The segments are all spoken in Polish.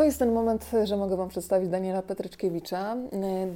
To jest ten moment, że mogę Wam przedstawić Daniela Petryczkiewicza.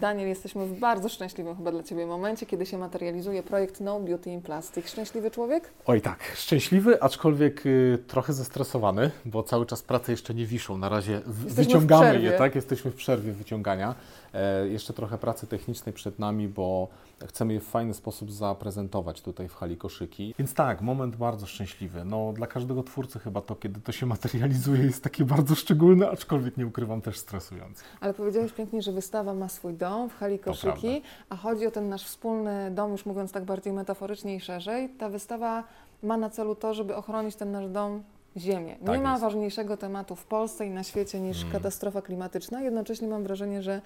Daniel, jesteśmy w bardzo szczęśliwym chyba dla Ciebie momencie, kiedy się materializuje projekt No Beauty in Plastic. Szczęśliwy człowiek? Oj tak, szczęśliwy, aczkolwiek y, trochę zestresowany, bo cały czas prace jeszcze nie wiszą. Na razie w, wyciągamy je, tak? Jesteśmy w przerwie wyciągania. E, jeszcze trochę pracy technicznej przed nami, bo chcemy je w fajny sposób zaprezentować tutaj w hali koszyki. Więc tak, moment bardzo szczęśliwy. No, dla każdego twórcy chyba to, kiedy to się materializuje, jest takie bardzo szczególne, aczkolwiek nie ukrywam też stresujące. Ale powiedziałeś pięknie, że wystawa ma swój dom w hali koszyki, a chodzi o ten nasz wspólny dom, już mówiąc tak bardziej metaforycznie i szerzej. Ta wystawa ma na celu to, żeby ochronić ten nasz dom Ziemię. Nie tak ma jest. ważniejszego tematu w Polsce i na świecie niż hmm. katastrofa klimatyczna. Jednocześnie mam wrażenie, że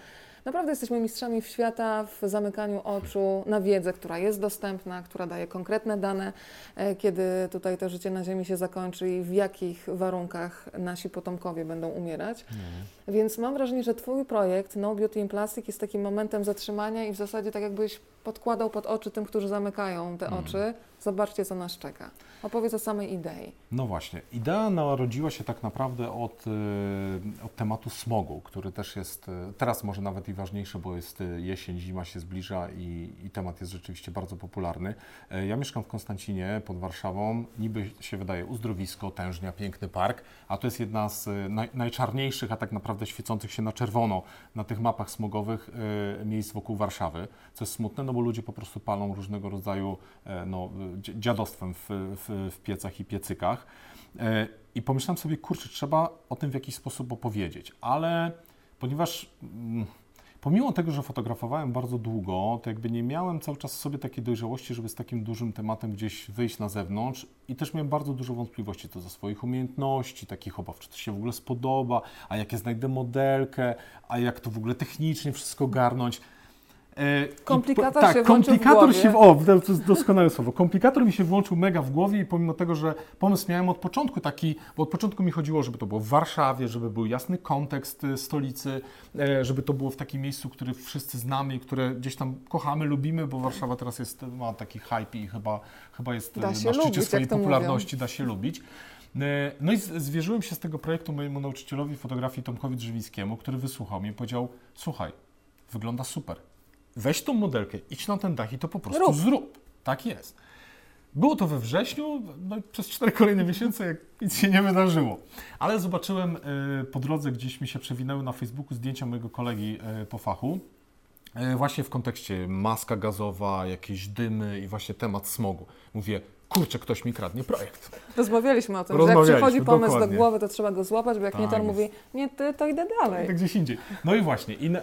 naprawdę jesteśmy mistrzami w świata w zamykaniu oczu na wiedzę, która jest dostępna, która daje konkretne dane, e, kiedy tutaj to życie na Ziemi się zakończy i w jakich warunkach nasi potomkowie będą umierać. Hmm. Więc mam wrażenie, że Twój projekt No Beauty in Plastic jest takim momentem zatrzymania i w zasadzie tak jakbyś podkładał pod oczy tym, którzy zamykają te hmm. oczy. Zobaczcie, co nas czeka. Opowiedz o samej idei. No właśnie. Idea narodziła się tak naprawdę od, y, od tematu smogu, który też jest y, teraz może nawet i ważniejszy, bo jest y, jesień, zima się zbliża i, i temat jest rzeczywiście bardzo popularny. Ja mieszkam w Konstancinie pod Warszawą. Niby się wydaje uzdrowisko, tężnia, piękny park, a to jest jedna z naj, najczarniejszych, a tak naprawdę świecących się na czerwono na tych mapach smogowych miejsc wokół Warszawy, co jest smutne, no bo ludzie po prostu palą różnego rodzaju no, dziadostwem w, w, w piecach i piecykach. E, I pomyślałem sobie, kurczę, trzeba o tym w jakiś sposób opowiedzieć, ale ponieważ mm, pomimo tego, że fotografowałem bardzo długo, to jakby nie miałem cały czas sobie takiej dojrzałości, żeby z takim dużym tematem gdzieś wyjść na zewnątrz i też miałem bardzo dużo wątpliwości co do swoich umiejętności, takich obaw, czy to się w ogóle spodoba, a jak ja znajdę modelkę, a jak to w ogóle technicznie wszystko garnąć. E, komplikator tak, się komplikator się, o, to jest doskonałe słowo. Komplikator mi się włączył mega w głowie i pomimo tego, że pomysł miałem od początku taki, bo od początku mi chodziło, żeby to było w Warszawie, żeby był jasny kontekst e, stolicy, e, żeby to było w takim miejscu, które wszyscy znamy i które gdzieś tam kochamy, lubimy, bo Warszawa teraz jest, ma taki hype i chyba, chyba jest na szczycie lubić, swojej popularności, mówią. da się lubić. No i zwierzyłem się z tego projektu mojemu nauczycielowi fotografii Tomkowi Drzewiskiemu, który wysłuchał mnie i powiedział, słuchaj, wygląda super, weź tą modelkę, idź na ten dach i to po prostu Rób. zrób. Tak jest. Było to we wrześniu, no przez cztery kolejne miesiące jak nic się nie wydarzyło. Ale zobaczyłem y, po drodze, gdzieś mi się przewinęły na Facebooku zdjęcia mojego kolegi y, po fachu. Y, właśnie w kontekście maska gazowa, jakieś dymy i właśnie temat smogu. Mówię, kurczę, ktoś mi kradnie projekt. Rozmawialiśmy o tym, że jak przychodzi pomysł dokładnie. do głowy, to trzeba go złapać, bo jak tak nie ten mówi, nie ty, to idę dalej. Tak gdzieś indziej. No i właśnie, i, e,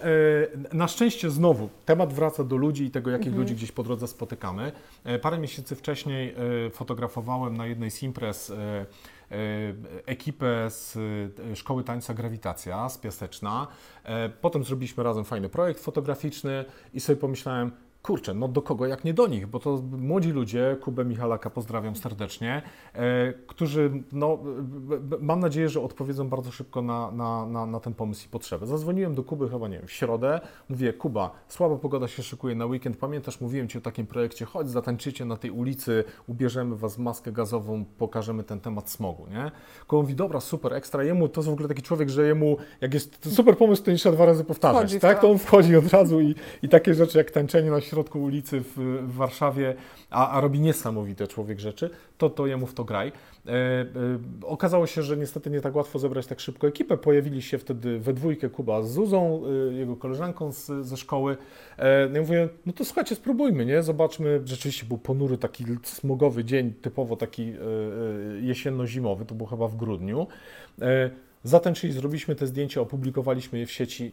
na szczęście znowu temat wraca do ludzi i tego, jakich mhm. ludzi gdzieś po drodze spotykamy. E, parę miesięcy wcześniej e, fotografowałem na jednej z imprez ekipę z Szkoły Tańca Grawitacja z Piaseczna. Potem zrobiliśmy razem fajny projekt fotograficzny i sobie pomyślałem, kurczę, no do kogo jak nie do nich, bo to młodzi ludzie, Kubę Michalaka pozdrawiam serdecznie, e, którzy, no, mam nadzieję, że odpowiedzą bardzo szybko na, na, na, na ten pomysł i potrzebę. Zadzwoniłem do Kuby chyba, nie wiem, w środę, mówię, Kuba, słaba pogoda się szykuje na weekend, pamiętasz, mówiłem Ci o takim projekcie, chodź, zatańczycie na tej ulicy, ubierzemy Was maskę gazową, pokażemy ten temat smogu, nie? Kuba mówi, dobra, super, ekstra, jemu, to jest w ogóle taki człowiek, że jemu, jak jest super pomysł, to nie trzeba dwa razy powtarzać, tak? To on wchodzi od razu i, i takie rzeczy jak tańczenie na środku środku ulicy w, w Warszawie, a, a, robi niesamowite człowiek rzeczy, to, to jemu w to graj. E, e, okazało się, że niestety nie tak łatwo zebrać tak szybko ekipę. Pojawili się wtedy we dwójkę Kuba z Zuzą, e, jego koleżanką z, ze szkoły. E, no i mówię, no to słuchajcie, spróbujmy, nie? Zobaczmy, rzeczywiście był ponury taki smogowy dzień, typowo taki e, e, jesienno-zimowy, to był chyba w grudniu. Zatem, czyli zrobiliśmy te zdjęcia, opublikowaliśmy je w sieci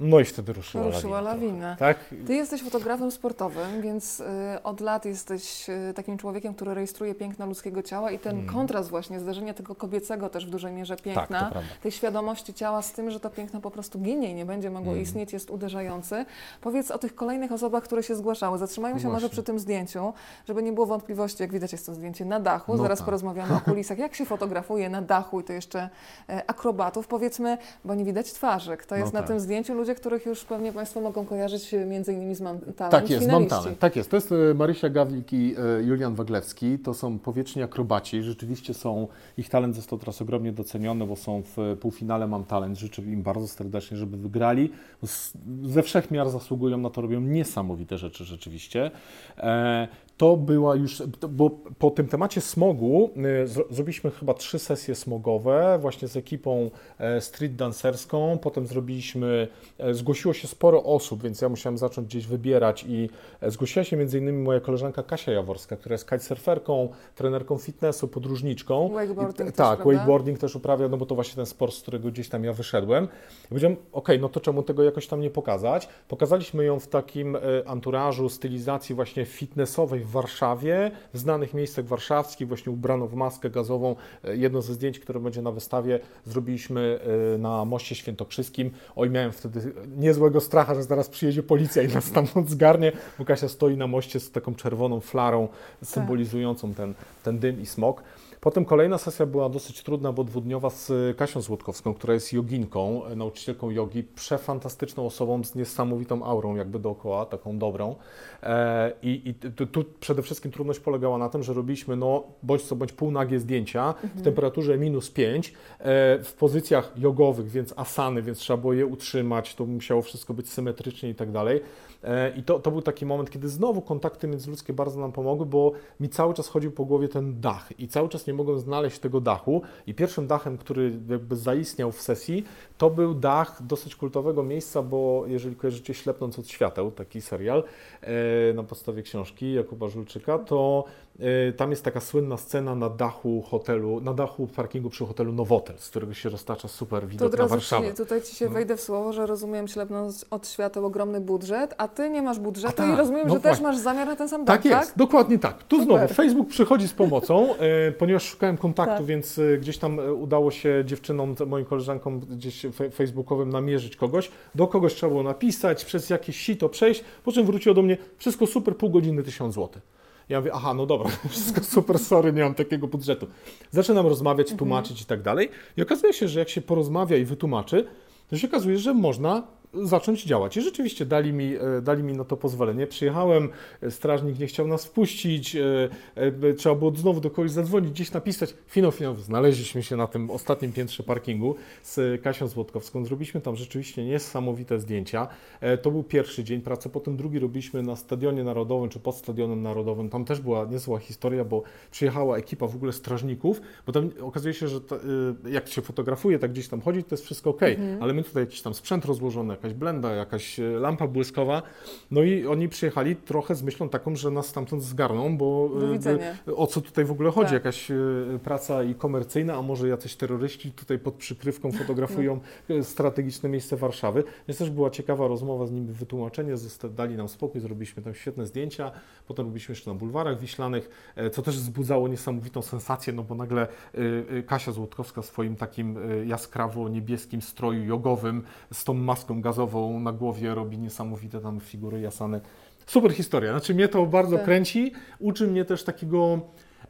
no i wtedy ruszyła, ruszyła lawina. lawina. Tak? Ty jesteś fotografem sportowym, więc y, od lat jesteś y, takim człowiekiem, który rejestruje piękno ludzkiego ciała i ten mm. kontrast właśnie, zderzenie tego kobiecego też w dużej mierze piękna, tak, tej świadomości ciała z tym, że to piękno po prostu ginie i nie będzie mogło mm. istnieć, jest uderzający. Powiedz o tych kolejnych osobach, które się zgłaszały. Zatrzymajmy się właśnie. może przy tym zdjęciu, żeby nie było wątpliwości, jak widać jest to zdjęcie na dachu. No Zaraz tak. porozmawiamy o kulisach, jak się fotografuje na dachu i to jeszcze e, akrobatów. Powiedzmy, bo nie widać twarzy. Kto jest no na tak. tym zdjęciu? Ludzie ludzie, których już pewnie Państwo mogą kojarzyć e, między innymi z Talent. Tak jest, talent. Tak jest. To jest e, Marysia Gawlik i e, Julian Waglewski. To są powieczni akrobaci. Rzeczywiście są, ich talent został teraz ogromnie doceniony, bo są w półfinale Mam Talent. Życzę im bardzo serdecznie, żeby wygrali. Ze wszech miar zasługują na to, robią niesamowite rzeczy rzeczywiście. To była już, bo po tym temacie smogu zro- zrobiliśmy chyba trzy sesje smogowe właśnie z ekipą e, street dancerską. Potem zrobiliśmy, e, zgłosiło się sporo osób, więc ja musiałem zacząć gdzieś wybierać i e, zgłosiła się między innymi moja koleżanka Kasia Jaworska, która jest kitesurferką, trenerką fitnessu, podróżniczką. Wakeboarding I, też, tak, prawda? wakeboarding też uprawia, no bo to właśnie ten sport, z którego gdzieś tam ja wyszedłem. I powiedziałem, okej, no to czemu tego jakoś tam nie pokazać? Pokazaliśmy ją w takim anturażu, stylizacji właśnie fitnessowej w Warszawie, w znanych miejscach warszawskich, właśnie ubrano w maskę gazową. E, Jedno ze zdjęć, które będzie na wystawie, zrobiliśmy e, na Moście Świętokrzyskim. Oj, miałem wtedy niezłego stracha, że zaraz przyjedzie policja i nas stamtąd zgarnie, bo Kasia stoi na moście z taką czerwoną flarą symbolizującą ten, ten dym i smog. Potem kolejna sesja była dosyć trudna, bo dwudniowa z Kasią Złotkowską, która jest joginką, nauczycielką jogi, przefantastyczną osobą z niesamowitą aurą jakby dookoła, taką dobrą. E, I, i tu, przede wszystkim trudność polegała na tym, że robiliśmy no, bądź co bądź półnagie zdjęcia w temperaturze minus 5, e, w pozycjach jogowych, więc asany, więc trzeba było je utrzymać, to musiało wszystko być symetrycznie i tak dalej. E, I to, to był taki moment, kiedy znowu kontakty międzyludzkie bardzo nam pomogły, bo mi cały czas chodził po głowie ten dach i cały czas nie mogłem znaleźć tego dachu. I pierwszym dachem, który jakby zaistniał w sesji, to był dach dosyć kultowego miejsca, bo jeżeli kojarzycie Ślepnąc od świateł, taki serial e, na podstawie książki Jakuba Żulczyka, to tam jest taka słynna scena na dachu hotelu, na dachu parkingu przy hotelu Nowotel, z którego się roztacza super To widok od na Warszawę. ci, tutaj Ci się No. wejdę w słowo, że rozumiem ślepnąc od świateł ogromny budżet, a Ty nie masz budżetu tak, i rozumiem, no że też właśnie. masz zamiar na ten sam dach, Tak jest, dokładnie tak. Tu Super. znowu Facebook przychodzi z pomocą, e, ponieważ szukałem kontaktu, Tak. więc e, gdzieś tam udało się dziewczynom, moim koleżankom gdzieś facebookowym namierzyć kogoś. Do kogoś trzeba było napisać, przez jakieś sito przejść, po czym wróciło do mnie, wszystko super, pół godziny, tysiąc złotych. Ja mówię, aha, no dobra, wszystko super, sorry, nie mam takiego budżetu. Zaczynam rozmawiać, tłumaczyć i tak dalej. I okazuje się, że jak się porozmawia i wytłumaczy, to się okazuje, że można zacząć działać. I rzeczywiście dali mi, e, dali mi na to pozwolenie. Przyjechałem, e, strażnik nie chciał nas wpuścić, e, trzeba było znowu do kogoś zadzwonić, gdzieś napisać. Finał, finał, znaleźliśmy się na tym ostatnim piętrze parkingu z Kasią Złotkowską. Zrobiliśmy tam rzeczywiście niesamowite zdjęcia. To był pierwszy dzień pracy, potem drugi robiliśmy na Stadionie Narodowym, czy pod Stadionem Narodowym. Tam też była niezła historia, bo przyjechała ekipa w ogóle strażników, bo tam okazuje się, że to, jak się fotografuje, tak gdzieś tam chodzi, to jest wszystko ok, ale my tutaj jakiś tam sprzęt rozłożony, jakaś blenda, jakaś y, lampa błyskowa, no i oni przyjechali trochę z myślą taką, że nas stamtąd zgarną, bo widzenia. y, o co tutaj w ogóle chodzi? Tak. Jakaś praca i komercyjna, a może jacyś terroryści tutaj pod przykrywką fotografują y, strategiczne miejsce Warszawy. Więc też była ciekawa rozmowa z nimi, wytłumaczenie, dali nam spokój, zrobiliśmy tam świetne zdjęcia, potem robiliśmy jeszcze na bulwarach wiślanych, e, co też wzbudzało niesamowitą sensację, no bo nagle Kasia Złotkowska w swoim takim jaskrawo-niebieskim stroju jogowym z tą maską gazową na głowie robi niesamowite tam figury jasane. Super historia, znaczy mnie to bardzo Tak. kręci, uczy mnie też takiego,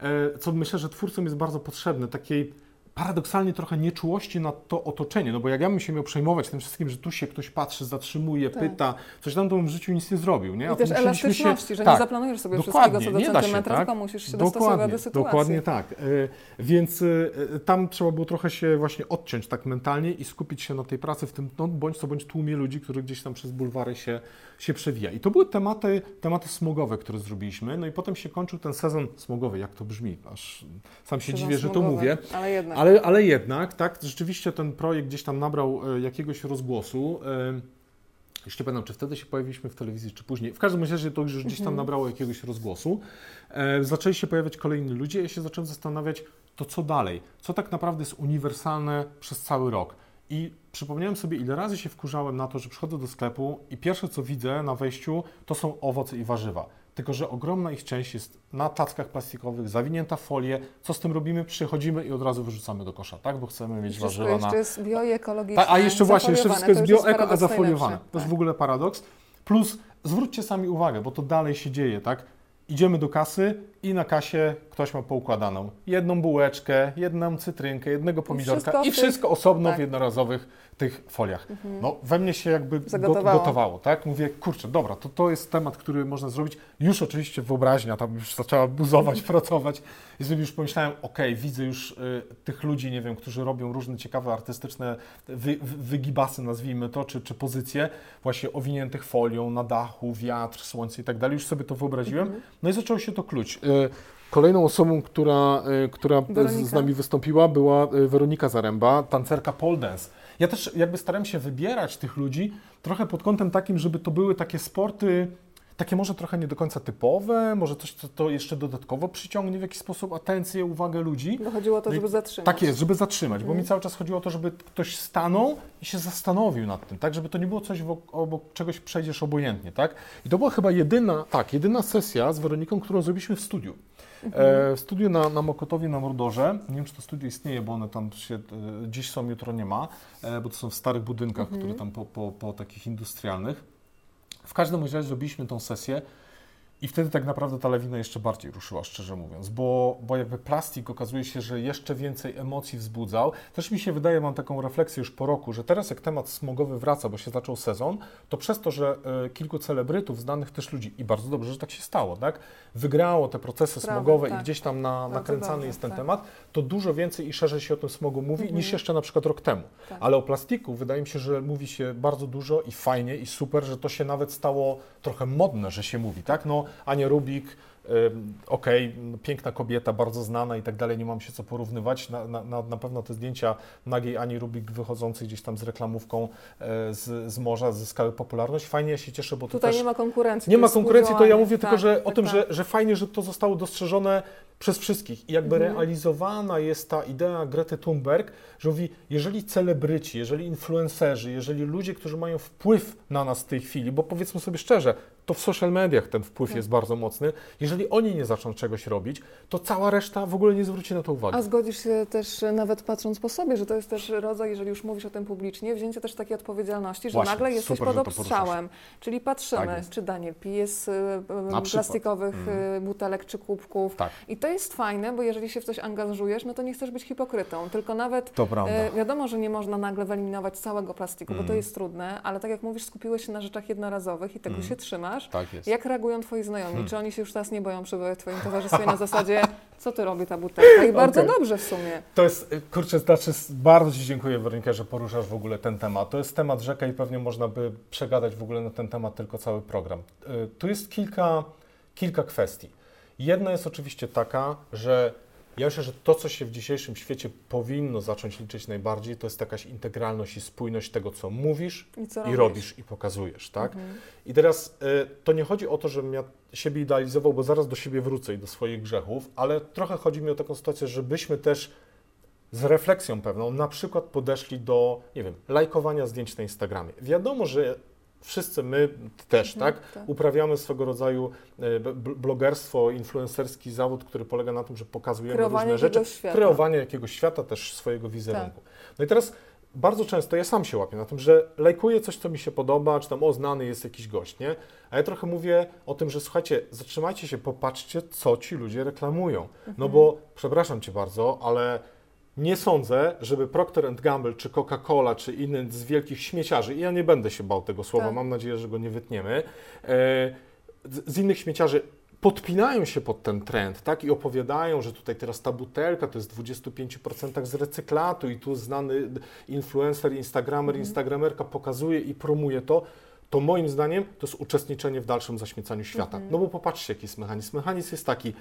e, co myślę, że twórcom jest bardzo potrzebne, takiej paradoksalnie trochę nieczułości na to otoczenie, no bo jak ja bym się miał przejmować tym wszystkim, że tu się ktoś patrzy, zatrzymuje, Tak. pyta, coś tam, to bym w życiu nic nie zrobił, nie? I A też tu musieliśmy elastyczności, że tak, nie zaplanujesz sobie dokładnie, wszystkiego co do się, centymetra, tak? tylko musisz się dostosować do sytuacji. Dokładnie tak. E, Więc e, tam trzeba było trochę się właśnie odciąć tak mentalnie i skupić się na tej pracy w tym, no, bądź co bądź tłumie ludzi, który gdzieś tam przez bulwary się, się przewija. I to były tematy, tematy smogowe, które zrobiliśmy. No i potem się kończył ten sezon smogowy. Jak to brzmi? Aż sam się Sezon dziwię, że to smogowy, mówię. Ale jednak. Ale, ale jednak, tak, rzeczywiście ten projekt gdzieś tam nabrał e, jakiegoś rozgłosu. Jeszcze nie pamiętam, czy wtedy się pojawiliśmy w telewizji, czy później. W każdym razie to już gdzieś tam Mhm. nabrało jakiegoś rozgłosu. E, zaczęli się pojawiać kolejni ludzie. Ja się zacząłem zastanawiać, to co dalej? Co tak naprawdę jest uniwersalne przez cały rok? I przypomniałem sobie, ile razy się wkurzałem na to, że przychodzę do sklepu i pierwsze co widzę na wejściu to są owoce i warzywa. Tylko, że ogromna ich część jest na tackach plastikowych, zawinięta w folię. Co z tym robimy? Przychodzimy i od razu wyrzucamy do kosza, tak? Bo chcemy mieć Wszystko warzywa na, jeszcze jest bio i ekologiczne. tak, a jeszcze właśnie, jeszcze wszystko jest bioeko, a zafoliowane. To jest Tak. w ogóle paradoks. Plus zwróćcie sami uwagę, bo to dalej się dzieje, tak? Idziemy do kasy i na kasie ktoś ma poukładaną jedną bułeczkę, jedną cytrynkę, jednego pomidorka wszystko i tych- wszystko osobno tak. w jednorazowych tych foliach. No, we mnie się jakby go, Zagotowało. gotowało, tak? Mówię, kurczę, dobra, to to jest temat, który można zrobić. Już oczywiście wyobraźnia tam już zaczęła buzować, pracować i sobie już pomyślałem, okej, widzę już y, tych ludzi, nie wiem, którzy robią różne ciekawe artystyczne wy, wy, wygibasy, nazwijmy to, czy, czy pozycje właśnie owiniętych folią, na dachu, wiatr, słońce i tak dalej. Już sobie to wyobraziłem. No i zaczęło się to kluć. Y, Kolejną osobą, która, y, która z, Weronika? z nami wystąpiła, była y, Weronika Zaręba, tancerka pole dance. Ja też jakby starałem się wybierać tych ludzi trochę pod kątem takim, żeby to były takie sporty, takie może trochę nie do końca typowe, może coś, co to jeszcze dodatkowo przyciągnie w jakiś sposób atencję, uwagę ludzi. Bo chodziło o to, No żeby zatrzymać. Tak jest, żeby zatrzymać, bo mi cały czas chodziło o to, żeby ktoś stanął i się zastanowił nad tym, tak, żeby to nie było coś, obok czegoś przejdziesz obojętnie, tak. I to była chyba jedyna, tak, jedyna sesja z Weroniką, którą zrobiliśmy w studiu. E, w studiu na, na Mokotowie, na Mordorze. Nie wiem, czy to studio istnieje, bo one tam się, e, dziś są, jutro nie ma, e, bo to są w starych budynkach, które tam po, po, po takich industrialnych. W każdym razie zrobiliśmy tą sesję i wtedy tak naprawdę ta lawina jeszcze bardziej ruszyła, szczerze mówiąc, bo, bo jakby plastik okazuje się, że jeszcze więcej emocji wzbudzał. Też mi się wydaje, mam taką refleksję już po roku, że teraz jak temat smogowy wraca, bo się zaczął sezon, to przez to, że e, kilku celebrytów, znanych też ludzi, i bardzo dobrze, że tak się stało, tak, wygrało te procesy smogowe i tak. gdzieś tam na, Bardzo nakręcany dobrze, jest ten tak. temat, to dużo więcej i szerzej się o tym smogu mówi Mhm. niż jeszcze na przykład rok temu. Tak. Ale o plastiku wydaje mi się, że mówi się bardzo dużo i fajnie i super, że to się nawet stało trochę modne, że się mówi, tak? No, Ania Rubik, okej, piękna kobieta, bardzo znana i tak dalej, nie mam się co porównywać. Na, na, na pewno te zdjęcia nagiej Ani Rubik wychodzącej gdzieś tam z reklamówką e, z, z morza zyskały popularność. Fajnie, ja się cieszę, bo to Tutaj nie ma konkurencji. Nie ma konkurencji, to ja mówię tylko Tak, że, o tak, tym, tak. że, że fajnie, że to zostało dostrzeżone przez wszystkich. I jakby Mhm. realizowana jest ta idea Grety Thunberg, że mówi, jeżeli celebryci, jeżeli influencerzy, jeżeli ludzie, którzy mają wpływ na nas w tej chwili, bo powiedzmy sobie szczerze, to w social mediach ten wpływ Tak. jest bardzo mocny, jeżeli oni nie zaczną czegoś robić, to cała reszta w ogóle nie zwróci na to uwagi. A zgodzisz się też e, nawet patrząc po sobie, że to jest też rodzaj, jeżeli już mówisz o tym publicznie, wzięcie też takiej odpowiedzialności, że Właśnie, nagle jesteś super, pod obstrzałem. Czyli patrzymy, Tak czy Daniel pije z e, e, plastikowych Mhm. e, butelek czy kubków. Tak, I to jest fajne, bo jeżeli się w coś angażujesz, no to nie chcesz być hipokrytą, tylko nawet wiadomo, że nie można nagle wyeliminować całego plastiku, bo to Mm. jest trudne, ale tak jak mówisz, skupiłeś się na rzeczach jednorazowych i tego Mm. się trzymasz. Tak jest. Jak reagują Twoi znajomi? Hmm. Czy oni się już teraz nie boją przebywać w Twoim towarzystwie na zasadzie, co Ty robi ta butelka? I bardzo Okej. dobrze w sumie. To jest, kurczę, znaczy bardzo Ci dziękuję Weronika, że poruszasz w ogóle ten temat. To jest temat rzeka i pewnie można by przegadać w ogóle na ten temat tylko cały program. Y, Tu jest kilka, kilka kwestii. Jedna jest oczywiście taka, że ja myślę, że to, co się w dzisiejszym świecie powinno zacząć liczyć najbardziej, to jest jakaś integralność i spójność tego, co mówisz I co i robisz i pokazujesz, tak? Mhm. I teraz y, to nie chodzi o to, żebym ja siebie idealizował, bo zaraz do siebie wrócę i do swoich grzechów, ale trochę chodzi mi o taką sytuację, żebyśmy też z refleksją pewną na przykład podeszli do, nie wiem, lajkowania zdjęć na Instagramie. Wiadomo, że wszyscy my też, Mhm, tak, tak. uprawiamy swego rodzaju b- blogerstwo, influencerski zawód, który polega na tym, że pokazujemy Kreowanie różne rzeczy, świata. kreowanie jakiegoś świata, też swojego wizerunku. Tak. No i teraz bardzo często ja sam się łapię na tym, że lajkuję coś, co mi się podoba, czy tam o, znany jest jakiś gość, nie? A ja trochę mówię o tym, że słuchajcie, zatrzymajcie się, popatrzcie, co ci ludzie reklamują. No Mhm. bo, przepraszam Cię bardzo, ale nie sądzę, żeby Procter Gamble, czy Coca-Cola, czy inny z wielkich śmieciarzy, i ja nie będę się bał tego słowa, Tak. mam nadzieję, że go nie wytniemy, e, z z innych śmieciarzy podpinają się pod ten trend, tak, i opowiadają, że tutaj teraz ta butelka to jest w 25% z recyklatu i tu znany influencer, instagramer, Mhm. instagramerka pokazuje i promuje to, to moim zdaniem to jest uczestniczenie w dalszym zaśmiecaniu świata. Mhm. No bo popatrzcie, jaki jest mechanizm. Mechanizm jest taki,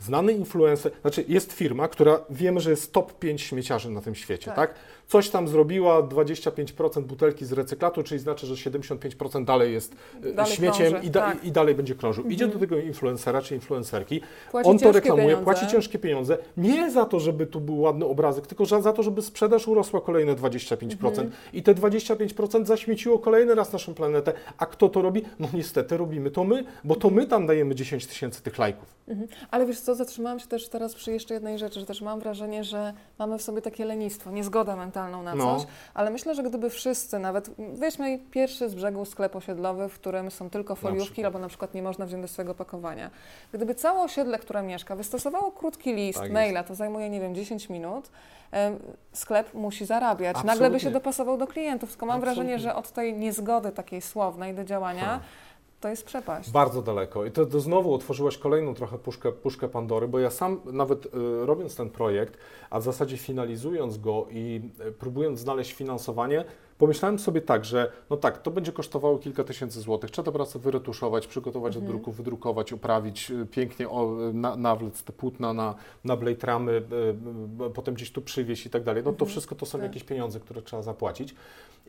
znany influencer, znaczy jest firma, która wiemy, że jest top 5 śmieciarzy na tym świecie, tak? Tak. Coś tam zrobiła, 25% butelki z recyklatu, czyli znaczy, że 75% dalej jest e, Dalej śmieciem krąży, i, da, tak. i dalej będzie krążył. Idzie Mhm. do tego influencera czy influencerki, Płaci on to reklamuje, pieniądze. płaci ciężkie pieniądze, nie za to, żeby tu był ładny obrazek, tylko za to, żeby sprzedaż urosła kolejne 25%. Mhm. I te 25% zaśmieciło kolejny raz naszą planetę. A kto to robi? No niestety robimy to my, bo to my tam dajemy 10 tysięcy tych lajków. Mhm. Ale wiesz co, zatrzymałam się też teraz przy jeszcze jednej rzeczy, że też mam wrażenie, że mamy w sobie takie lenistwo, niezgodę mentalną na No. coś, ale myślę, że gdyby wszyscy, nawet weźmy pierwszy z brzegu sklep osiedlowy, w którym są tylko foliówki, przykład. albo na przykład nie można wziąć do swojego pakowania. Gdyby całe osiedle, które mieszka, wystosowało krótki list, Tak maila, to zajmuje, nie wiem, 10 minut, sklep musi zarabiać. Nagle by Absolutnie. się dopasował do klientów, tylko mam wrażenie, Absolutnie. że od tej niezgody takiej słownej do działania. To jest przepaść. Bardzo daleko. I to, to znowu otworzyłaś kolejną trochę puszkę, puszkę Pandory, bo ja sam nawet y, robiąc ten projekt, a w zasadzie finalizując go i y, próbując znaleźć finansowanie, pomyślałem sobie tak, że no tak, to będzie kosztowało kilka tysięcy złotych. Trzeba to pracę wyretuszować, przygotować do druku, wydrukować, uprawić y, pięknie, o, na, nawlec te płótna na, na blade ramy, y, y, potem gdzieś tu przywieźć i tak dalej. No to wszystko to są tak. jakieś pieniądze, które trzeba zapłacić.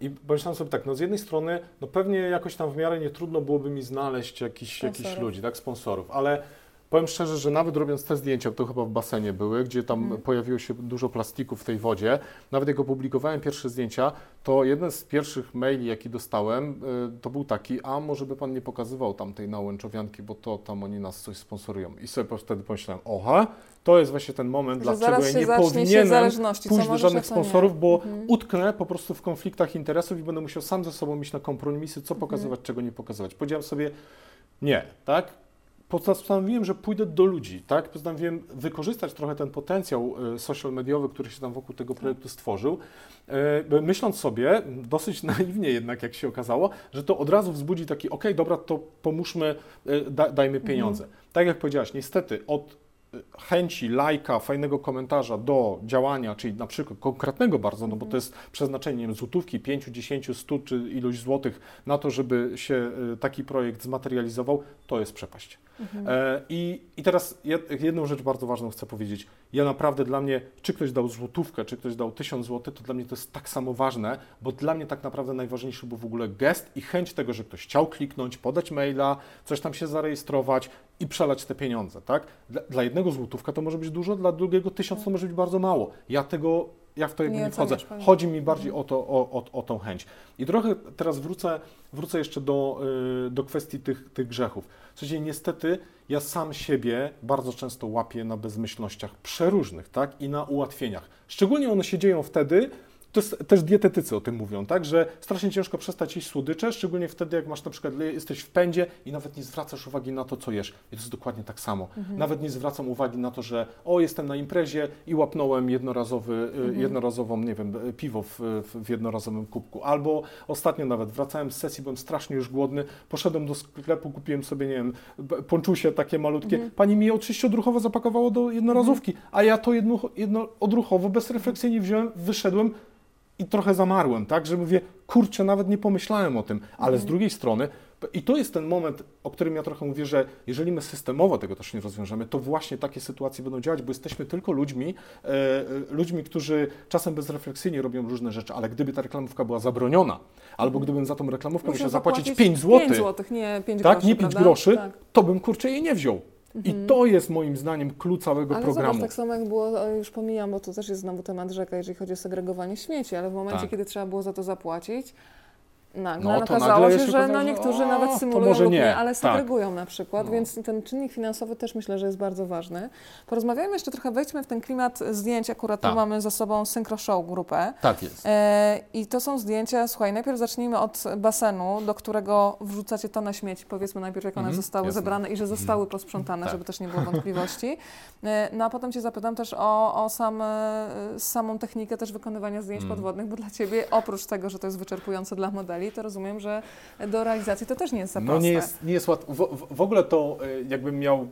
I pomyślałem sobie tak, no z jednej strony, no pewnie jakoś tam w miarę nie trudno byłoby mi znaleźć jakiś, jakichś Sponsorów. ludzi, tak, sponsorów, ale powiem szczerze, że nawet robiąc te zdjęcia, to chyba w basenie były, gdzie tam Mhm. pojawiło się dużo plastiku w tej wodzie, nawet jak opublikowałem pierwsze zdjęcia, to jeden z pierwszych maili, jaki dostałem, y, to był taki, a może by Pan nie pokazywał tam tej nałęczowianki, bo to tam oni nas coś sponsorują. I sobie wtedy pomyślałem, oha, to jest właśnie ten moment, Że dlaczego ja nie powinienem pójść do żadnych sponsorów, bo Mhm. utknę po prostu w konfliktach interesów i będę musiał sam ze sobą iść na kompromisy, co pokazywać, czego nie pokazywać. Powiedziałem sobie, nie, tak? Postanowiłem, że pójdę do ludzi, tak? Postanowiłem wykorzystać trochę ten potencjał y, social mediowy, który się tam wokół tego projektu stworzył, y, myśląc sobie, dosyć naiwnie jednak, jak się okazało, że to od razu wzbudzi taki, okej, dobra, to pomóżmy, da, dajmy pieniądze. Tak jak powiedziałaś, niestety od chęci, lajka, fajnego komentarza do działania, czyli na przykład konkretnego bardzo, no bo to jest przeznaczenie nie wiem, złotówki, 5, 10, 100 czy iluś złotych na to, żeby się y, taki projekt zmaterializował, to jest przepaść. E, I, I teraz jed, jedną rzecz bardzo ważną chcę powiedzieć. Ja naprawdę dla mnie, czy ktoś dał złotówkę, czy ktoś dał tysiąc złotych, to dla mnie to jest tak samo ważne, bo dla mnie tak naprawdę najważniejszy był w ogóle gest i chęć tego, że ktoś chciał kliknąć, podać maila, coś tam się zarejestrować i przelać te pieniądze, tak? Dla, dla jednego złotówka to może być dużo, dla drugiego tysiąc to może być bardzo mało. Ja tego, ja w to jakby Nie nie wchodzę. Chodzi mi bardziej o, to, o, o, o tą chęć. I trochę teraz wrócę, wrócę jeszcze do, y, do kwestii tych, tych grzechów. Sensie niestety ja sam siebie bardzo często łapię na bezmyślnościach przeróżnych, tak? I na ułatwieniach. Szczególnie one się dzieją wtedy, to jest, też dietetycy o tym mówią, tak? Że strasznie ciężko przestać jeść słodycze, szczególnie wtedy, jak masz na przykład, jesteś w pędzie i nawet nie zwracasz uwagi na to, co jesz. I to jest dokładnie tak samo. Nawet nie zwracam uwagi na to, że o, jestem na imprezie i łapnąłem jednorazowy, y, jednorazową, nie wiem, piwo w, w, jednorazowym kubku. Albo ostatnio nawet wracałem z sesji, byłem strasznie już głodny, poszedłem do sklepu, kupiłem sobie, nie wiem, ponczusie takie malutkie. Pani mi je oczywiście odruchowo zapakowało do jednorazówki, a ja to jedno, jedno odruchowo, bezrefleksyjnie wziąłem, wyszedłem i trochę zamarłem, tak, że mówię, kurczę, nawet nie pomyślałem o tym, ale z drugiej strony, i to jest ten moment, o którym ja trochę mówię, że jeżeli my systemowo tego też nie rozwiążemy, to właśnie takie sytuacje będą działać, bo jesteśmy tylko ludźmi, e, e, ludźmi, którzy czasem bezrefleksyjnie robią różne rzeczy, ale gdyby ta reklamówka była zabroniona, albo gdybym za tą reklamówkę musiał zapłacić zapłacić 5 zł, 5 złotych, nie 5 tak, groszy, nie 5 prawda? groszy, Tak. to bym kurczę jej nie wziął. I to jest moim zdaniem klucz całego Ale programu. zobacz, tak samo jak było, już pomijam, bo to też jest znowu temat rzeka, jeżeli chodzi o segregowanie śmieci, ale w momencie, Tak. kiedy trzeba było za to zapłacić, nagle No, to okazało się, że no niektórzy o, nawet symulują może lub nie. nie, ale Tak. segregują na przykład, No. więc ten czynnik finansowy też myślę, że jest bardzo ważny. Porozmawiajmy jeszcze trochę, wejdźmy w ten klimat zdjęć, akurat Tak. tu mamy za sobą Synchro Show grupę. Tak jest. E, I to są zdjęcia, słuchaj, najpierw zacznijmy od basenu, do którego wrzucacie tonę śmieci. Powiedzmy najpierw, jak one Mhm, zostały jasne. zebrane i że zostały posprzątane, Tak. żeby też nie było wątpliwości. E, No a potem Cię zapytam też o, o sam, e, samą technikę też wykonywania zdjęć Mm. podwodnych, bo dla Ciebie, oprócz tego, że to jest wyczerpujące dla modeli, to rozumiem, że do realizacji to też nie jest za No proste. nie jest, nie jest łatwo. W, w- ogóle to y, jakbym miał y,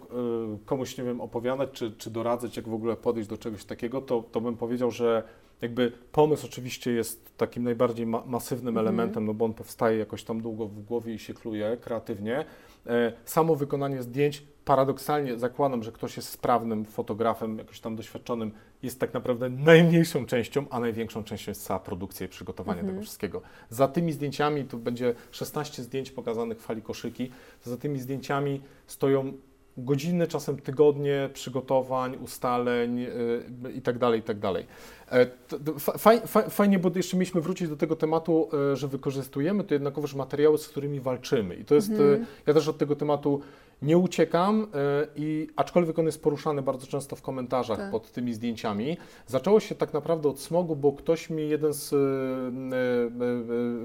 komuś, nie wiem, opowiadać czy, czy doradzać, jak w ogóle podejść do czegoś takiego, to, to bym powiedział, że jakby pomysł oczywiście jest takim najbardziej ma masywnym Mhm. elementem, no bo on powstaje jakoś tam długo w głowie i się kluje kreatywnie. E, Samo wykonanie zdjęć, paradoksalnie zakładam, że ktoś jest sprawnym fotografem, jakoś tam doświadczonym, jest tak naprawdę najmniejszą częścią, a największą częścią jest cała produkcja i przygotowanie Mhm. tego wszystkiego. Za tymi zdjęciami, tu będzie 16 zdjęć pokazanych w fali koszyki, za tymi zdjęciami stoją godziny, czasem tygodnie przygotowań, ustaleń yy, i tak dalej, i tak dalej. E, to- to fa- faj, fa- Fajnie, bo jeszcze mieliśmy wrócić do tego tematu, e, że wykorzystujemy to jednakowoż materiały, z którymi walczymy. I to jest, Mhm. e, ja też od tego tematu nie uciekam, e, i aczkolwiek on jest poruszany bardzo często w komentarzach Tak. pod tymi zdjęciami. Zaczęło się tak naprawdę od smogu, bo ktoś mi, jeden z e,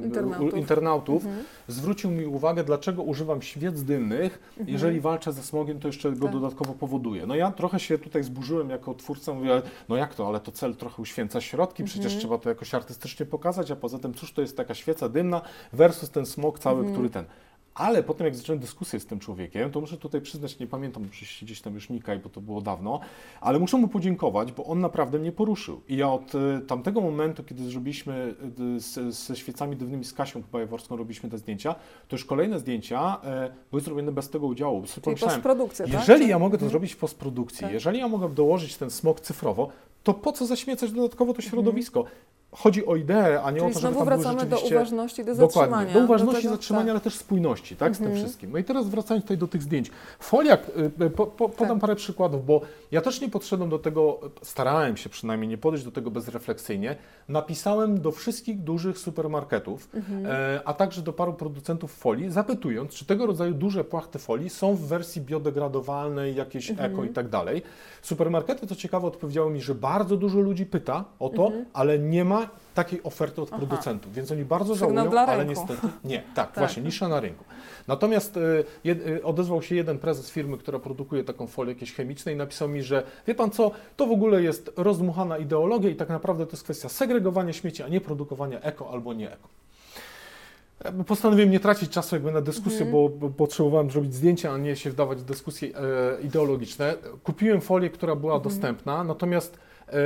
e, Internautów. internautów Mhm. zwrócił mi uwagę, dlaczego używam świec dymnych. Jeżeli walczę ze smogiem, to jeszcze go Tak. dodatkowo powoduje. No ja trochę się tutaj zburzyłem jako twórca, mówię, no jak to, ale to cel trochę uświęca środki, przecież trzeba to jakoś artystycznie pokazać, a poza tym cóż to jest taka świeca dymna versus ten smog cały, który ten. Ale potem jak zacząłem dyskusję z tym człowiekiem, to muszę tutaj przyznać, nie pamiętam, się gdzieś tam już nikaj, bo to było dawno, ale muszę mu podziękować, bo on naprawdę mnie poruszył. I ja od e, tamtego momentu, kiedy zrobiliśmy z, ze świecami dywnymi z Kasią chyba Jaworską robiliśmy te zdjęcia, to już kolejne zdjęcia e, były zrobione bez tego udziału. Czyli postprodukcja, tak? jeżeli Czy- ja mogę to Mhm. zrobić w postprodukcji, Tak. jeżeli ja mogę dołożyć ten smog cyfrowo, to po co zaśmiecać dodatkowo to środowisko? Chodzi o ideę, a nie Czyli o to, żeby znowu tam wracamy do rzeczywiście... uważności, do zatrzymania. Dokładnie, do uważności, tego- zatrzymania, tak. ale też spójności, tak, z tym Mhm. wszystkim. No i teraz wracając tutaj do tych zdjęć. Folia, y, po, po, podam Tak. parę przykładów, bo ja też nie podszedłem do tego, starałem się przynajmniej nie podejść do tego bezrefleksyjnie. Napisałem do wszystkich dużych supermarketów, Mhm. e, a także do paru producentów folii, zapytując, czy tego rodzaju duże płachty folii są w wersji biodegradowalnej, jakieś Mhm. eko i tak dalej. Supermarkety, co ciekawe, odpowiedziały mi, że bardzo dużo ludzi pyta o to, ale nie ma takiej oferty od. Aha. producentów, więc oni bardzo Sygnał żałują, ale niestety nie. Tak, właśnie, nisza na rynku. Natomiast e, jed, e, odezwał się jeden prezes firmy, która produkuje taką folię jakieś chemiczne i napisał mi, że wie pan co, to w ogóle jest rozdmuchana ideologia i tak naprawdę to jest kwestia segregowania śmieci, a nie produkowania eko albo nie eko. E, Postanowiłem nie tracić czasu jakby na dyskusję, bo, bo potrzebowałem zrobić zdjęcia, a nie się wdawać w dyskusje e, ideologiczne. Kupiłem folię, która była dostępna, natomiast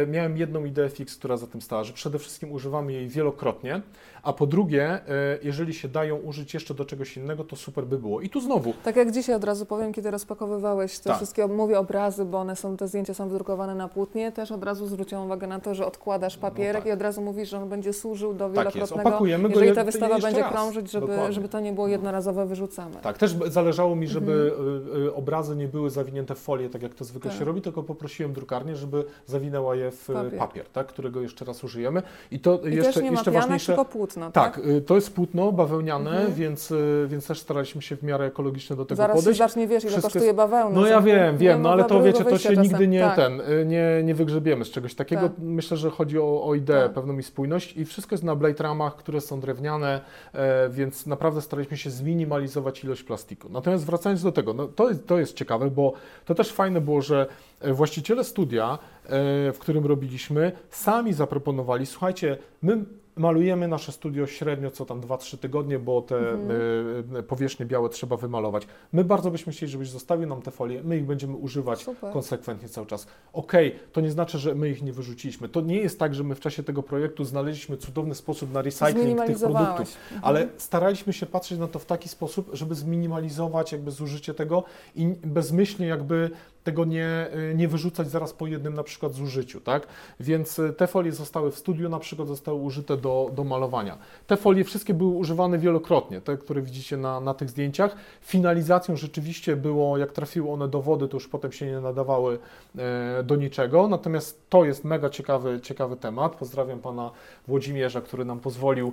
miałem jedną ideę fix, która za tym stała, że przede wszystkim używamy jej wielokrotnie, a po drugie, e, jeżeli się dają użyć jeszcze do czegoś innego, to super by było. I tu znowu, Tak jak dzisiaj od razu powiem, kiedy rozpakowywałeś te Tak. wszystkie, mówię obrazy, bo one są, te zdjęcia są wydrukowane na płótnie, też od razu zwróciłam uwagę na to, że odkładasz papierek tak. i od razu mówisz, że on będzie służył do Tak wielokrotnego, Opakujemy go jeżeli je- ta wystawa będzie raz. krążyć, żeby, Dokładnie. żeby to nie było jednorazowe wyrzucamy. Tak, też zależało mi, żeby Mhm. y, y, obrazy nie były zawinięte w folię, tak jak to zwykle Tak. się robi, tylko poprosiłem drukarnię, żeby zawinęła je w papier, Papier. tak, którego jeszcze raz użyjemy. I to I jeszcze, jeszcze pianek, ważniejsze. tylko płótno, Tak, tak? y, to jest płótno bawełniane, Mhm. więc, y, więc też staraliśmy się w miarę ekologicznie do tego Zaraz się podejść. zacznie, wiesz, ile Wszystko kosztuje bawełna. No ja wiem, wiem, no ale to wiecie, to się nigdy nie tak. ten, y, nie, nie wygrzebiemy z czegoś takiego. Tak. Myślę, że chodzi o, o ideę, Tak. pewną i spójność i wszystko jest na blade ramach, które są drewniane, e, więc naprawdę staraliśmy się zminimalizować ilość plastiku. Natomiast wracając do tego, no to, jest, to jest ciekawe, bo to też fajne było, że e, właściciele studia, e, w którym robiliśmy, sami zaproponowali, słuchajcie, my malujemy nasze studio średnio co tam 2-3 tygodnie, bo te Mhm. e, powierzchnie białe trzeba wymalować. My bardzo byśmy chcieli, żebyś zostawił nam te folie, my ich będziemy używać Super. konsekwentnie cały czas. Okej, to nie znaczy, że my ich nie wyrzuciliśmy. To nie jest tak, że my w czasie tego projektu znaleźliśmy cudowny sposób na recycling tych produktów, Mhm. ale staraliśmy się patrzeć na to w taki sposób, żeby zminimalizować jakby zużycie tego i bezmyślnie jakby tego nie, nie wyrzucać zaraz po jednym na przykład zużyciu, tak? Więc y, te folie zostały w studiu na przykład zostały użyte do, do malowania. Te folie wszystkie były używane wielokrotnie, te, które widzicie na, na tych zdjęciach. Finalizacją rzeczywiście było, jak trafiły one do wody, to już potem się nie nadawały e, do niczego. Natomiast to jest mega ciekawy, ciekawy temat. Pozdrawiam pana Włodzimierza, który nam pozwolił e,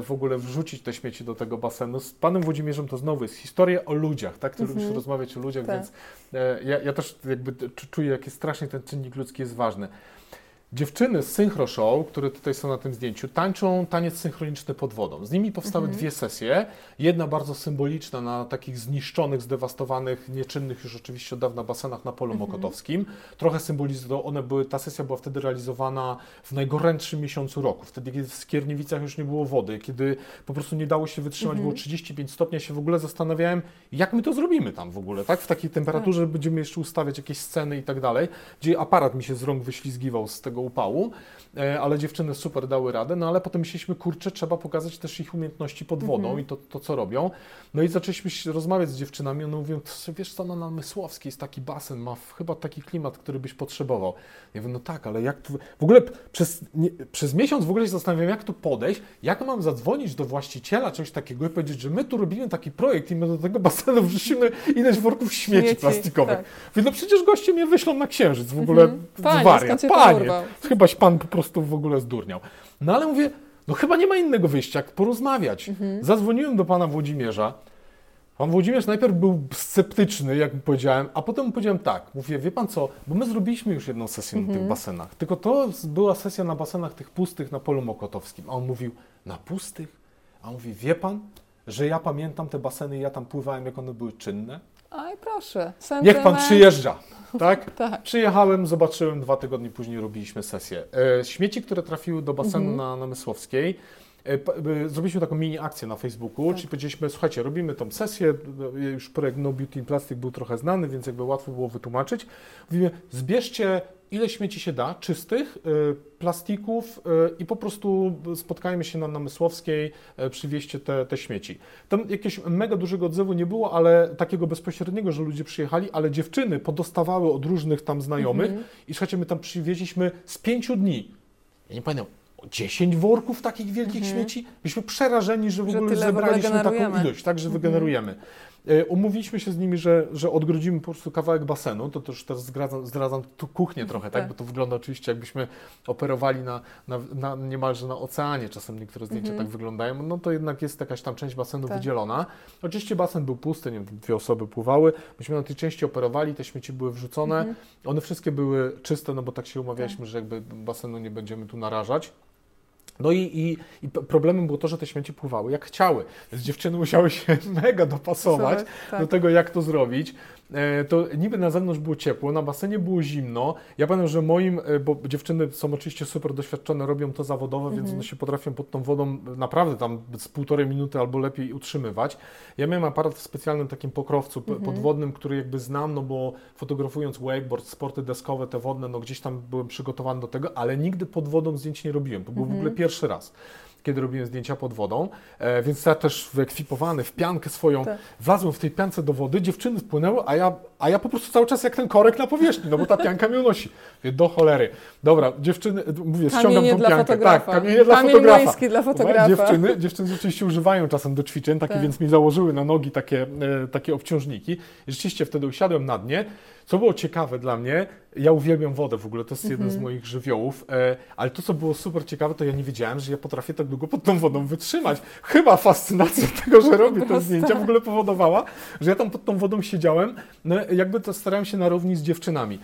w ogóle wrzucić te śmieci do tego basenu. Z panem Włodzimierzem to znowu jest historia o ludziach, tak? Ty Mhm. lubisz rozmawiać o ludziach, Tak. więc e, ja, ja też jakby czuję, jaki strasznie ten czynnik ludzki jest ważny. Dziewczyny z Synchro Show, które tutaj są na tym zdjęciu, tańczą taniec synchroniczny pod wodą. Z nimi powstały Mhm. dwie sesje. Jedna bardzo symboliczna na takich zniszczonych, zdewastowanych, nieczynnych już oczywiście od dawna basenach na polu Mhm. mokotowskim. Trochę symbolizują, one były, ta sesja była wtedy realizowana w najgorętszym miesiącu roku, wtedy kiedy w Skierniewicach już nie było wody, kiedy po prostu nie dało się wytrzymać, Mhm. było 35 stopni, ja się w ogóle zastanawiałem, jak my to zrobimy tam w ogóle, tak? W takiej temperaturze będziemy jeszcze ustawiać jakieś sceny i tak dalej, gdzie aparat mi się z rąk wyślizgiwał z tego tego upału, e, ale dziewczyny super dały radę, no ale potem myśleliśmy, kurczę, trzeba pokazać też ich umiejętności pod wodą Mhm. i to, to, co robią. No i zaczęliśmy rozmawiać z dziewczynami, one mówią, "To wiesz co, no na Namysłowskiej jest taki basen, ma chyba taki klimat, który byś potrzebował. Ja mówię, no tak, ale jak tu... W ogóle przez, nie, przez miesiąc w ogóle się zastanawiam, jak tu podejść, jak mam zadzwonić do właściciela czegoś takiego i powiedzieć, że my tu robimy taki projekt i my do tego basenu wrzucimy ileś worków śmieci, Śmieci, plastikowych. tak. Mówię, no przecież goście mnie wyślą na księżyc, w ogóle. Panie, się to panie, urwał? Chybaś pan po prostu w ogóle zdurniał. No ale mówię, no chyba nie ma innego wyjścia, jak porozmawiać. Mhm. Zadzwoniłem do pana Włodzimierza. Pan Włodzimierz najpierw był sceptyczny, jak mu powiedziałem, a potem mu powiedziałem tak, mówię, wie pan co, bo my zrobiliśmy już jedną sesję na Mhm. tych basenach, tylko to była sesja na basenach tych pustych na polu mokotowskim, a on mówił, na pustych? A on mówi, wie pan, że ja pamiętam te baseny i ja tam pływałem, jak one były czynne? Aj, proszę. Niech pan Sentyment. przyjeżdża, tak? Tak. Przyjechałem, zobaczyłem, dwa tygodnie później robiliśmy sesję. E, śmieci, które trafiły do basenu Mhm. na, na Mysłowskiej, e, e, zrobiliśmy taką mini akcję na Facebooku, Tak. czyli powiedzieliśmy, słuchajcie, robimy tą sesję, e, już projekt No Beauty in Plastic był trochę znany, więc jakby łatwo było wytłumaczyć. Mówimy, zbierzcie ile śmieci się da, czystych, e, plastików e, i po prostu spotkajmy się na Namysłowskiej, e, przywieźcie te, te śmieci. Tam jakiegoś mega dużego odzewu nie było, ale takiego bezpośredniego, że ludzie przyjechali, ale dziewczyny podostawały od różnych tam znajomych Mhm. i słuchajcie, my tam przywieźliśmy z pięciu dni. Ja nie pamiętam, 10 worków takich wielkich śmieci? Byliśmy przerażeni, że w. Że ogóle tyle w ogóle zebraliśmy taką ilość, tak, że Mhm. wygenerujemy. E, Umówiliśmy się z nimi, że, że odgrodzimy po prostu kawałek basenu, to też teraz zdradzam, zdradzam tu kuchnię trochę, tak, Tak. bo to wygląda oczywiście jakbyśmy operowali na, na, na niemalże na oceanie, czasem niektóre zdjęcia Mhm. tak wyglądają, no to jednak jest jakaś tam część basenu Tak. wydzielona. Oczywiście basen był pusty, nie wiem, dwie osoby pływały, myśmy na tej części operowali, te śmieci były wrzucone, Mhm. one wszystkie były czyste, no bo tak się umawialiśmy, że jakby basenu nie będziemy tu narażać. No i, i, i problemem było to, że te śmieci pływały jak chciały, więc dziewczyny musiały się mega dopasować Tak. do tego, jak to zrobić. E, To niby na zewnątrz było ciepło, na basenie było zimno. Ja pamiętam, że moim, e, bo dziewczyny są oczywiście super doświadczone, robią to zawodowo, więc one się potrafią pod tą wodą naprawdę tam z półtorej minuty albo lepiej utrzymywać. Ja miałem aparat w specjalnym takim pokrowcu p- podwodnym, który jakby znam, no bo fotografując wakeboard, sporty deskowe, te wodne, no gdzieś tam byłem przygotowany do tego, ale nigdy pod wodą zdjęć nie robiłem. To był w ogóle pierwszy raz kiedy robiłem zdjęcia pod wodą, e, więc ja też wyekwipowany w piankę swoją, Tak. wlazłem w tej piance do wody, dziewczyny wpłynęły, a ja, a ja po prostu cały czas jak ten korek na powierzchni, no bo ta pianka mnie unosi. Mówię, do cholery. Dobra, dziewczyny, mówię, ściągam Kamienie tą piankę. fotografa. Tak, kamienie dla Kamień fotografa. dla fotografa. Dziewczyny, dziewczyny rzeczywiście używają czasem do ćwiczeń, takie, Tak. więc mi założyły na nogi takie, e, takie obciążniki. Rzeczywiście wtedy usiadłem na dnie. Co było ciekawe dla mnie, ja uwielbiam wodę w ogóle, to jest jeden Mhm. z moich żywiołów, e, ale to, co było super ciekawe, to ja nie wiedziałem, że ja potrafię tak długo pod tą wodą wytrzymać. Chyba fascynacja tego, że robię te zdjęcia w ogóle powodowała, że ja tam pod tą wodą siedziałem, no jakby to starałem się na równi z dziewczynami.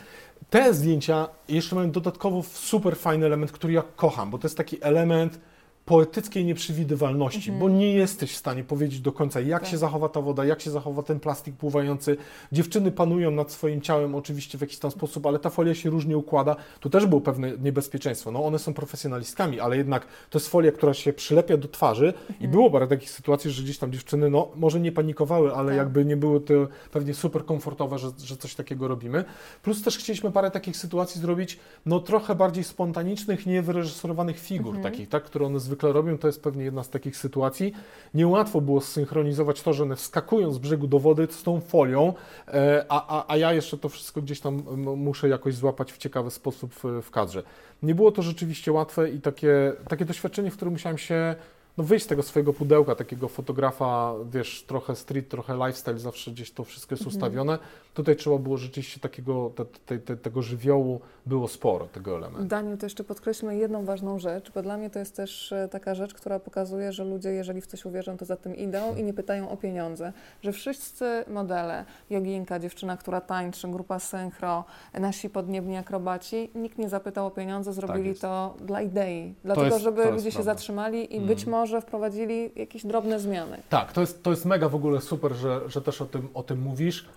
Te zdjęcia jeszcze mają dodatkowo super fajny element, który ja kocham, bo to jest taki element poetyckiej nieprzewidywalności, bo nie jesteś w stanie powiedzieć do końca, jak Tak. się zachowa ta woda, jak się zachowa ten plastik pływający. Dziewczyny panują nad swoim ciałem oczywiście w jakiś tam sposób, ale ta folia się różnie układa. Tu też było pewne niebezpieczeństwo. No one są profesjonalistkami, ale jednak to jest folia, która się przylepia do twarzy i było parę takich sytuacji, że gdzieś tam dziewczyny, no może nie panikowały, ale Tak. jakby nie były to pewnie super komfortowe, że, że coś takiego robimy. Plus też chcieliśmy parę takich sytuacji zrobić, no trochę bardziej spontanicznych, niewyreżyserowanych figur takich, tak, które one zwykle robią. To jest pewnie jedna z takich sytuacji. Niełatwo było zsynchronizować to, że one wskakują z brzegu do wody z tą folią, e, a, a, a ja jeszcze to wszystko gdzieś tam muszę jakoś złapać w ciekawy sposób w, w kadrze. Nie było to rzeczywiście łatwe i takie, takie doświadczenie, w którym musiałem się no wyjść z tego swojego pudełka, takiego fotografa, wiesz, trochę street, trochę lifestyle, zawsze gdzieś to wszystko jest ustawione. Tutaj trzeba było rzeczywiście takiego, te, te, te, tego żywiołu było sporo, tego elementu. Daniel, to jeszcze podkreślmy jedną ważną rzecz, bo dla mnie to jest też e, taka rzecz, która pokazuje, że ludzie, jeżeli w coś uwierzą, to za tym idą i nie pytają o pieniądze. Że wszyscy modele, joginka, dziewczyna, która tańczy, grupa synchro, nasi podniebni akrobaci, nikt nie zapytał o pieniądze, zrobili Tak to dla idei. Dlatego, jest- żeby ludzie się zatrzymali i Mm. być może wprowadzili jakieś drobne zmiany. Tak, to jest, to jest mega w ogóle super, że, że też o tym, o tym mówisz.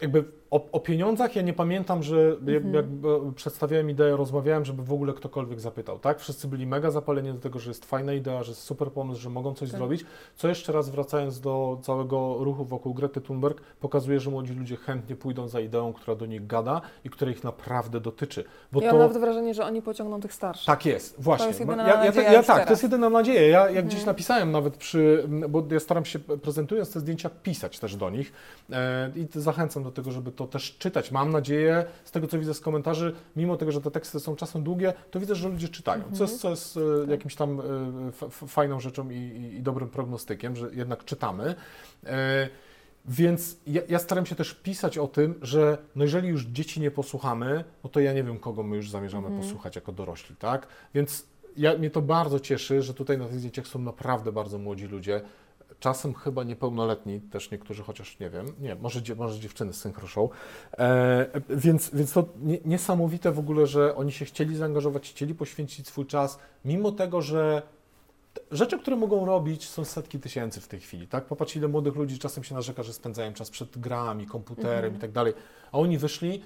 Jakby o, o pieniądzach ja nie pamiętam, że jak, Mhm. jak przedstawiałem ideę, rozmawiałem, żeby w ogóle ktokolwiek zapytał, tak? Wszyscy byli mega zapaleni do tego, że jest fajna idea, że jest super pomysł, że mogą coś Tak. zrobić. Co jeszcze raz wracając do całego ruchu wokół Grety Thunberg, pokazuje, że młodzi ludzie chętnie pójdą za ideą, która do nich gada i która ich naprawdę dotyczy. Bo Ja to mam nawet wrażenie, że oni pociągną tych starszych. tak jest, właśnie. jest Bo jedyna ja, ja, nadzieja ja, już tak, teraz. to jest jedyna nadzieja. Ja jak Mhm. gdzieś napisałem nawet przy, bo ja staram się prezentując te zdjęcia pisać też do nich e, i zachęcam do tego, żeby to też czytać. Mam nadzieję, z tego co widzę z komentarzy, mimo tego, że te teksty są czasem długie, to widzę, że ludzie czytają, co jest, co jest e, jakimś tam e, fajną rzeczą i, i, i dobrym prognostykiem, że jednak czytamy. E, więc ja, ja staram się też pisać o tym, że no jeżeli już dzieci nie posłuchamy, no to ja nie wiem, kogo my już zamierzamy Mhm. posłuchać jako dorośli, tak? Więc ja, mnie to bardzo cieszy, że tutaj na tych zdjęciach są naprawdę bardzo młodzi ludzie. Czasem chyba niepełnoletni, też niektórzy, chociaż nie wiem, nie, może, może dziewczyny z synchroszą. E, więc, więc to nie, niesamowite w ogóle, że oni się chcieli zaangażować, chcieli poświęcić swój czas, mimo tego, że rzeczy, które mogą robić, są setki tysięcy w tej chwili, tak? Popatrz, ile młodych ludzi czasem się narzeka, że spędzają czas przed grami, komputerem Mhm. i tak dalej, a oni wyszli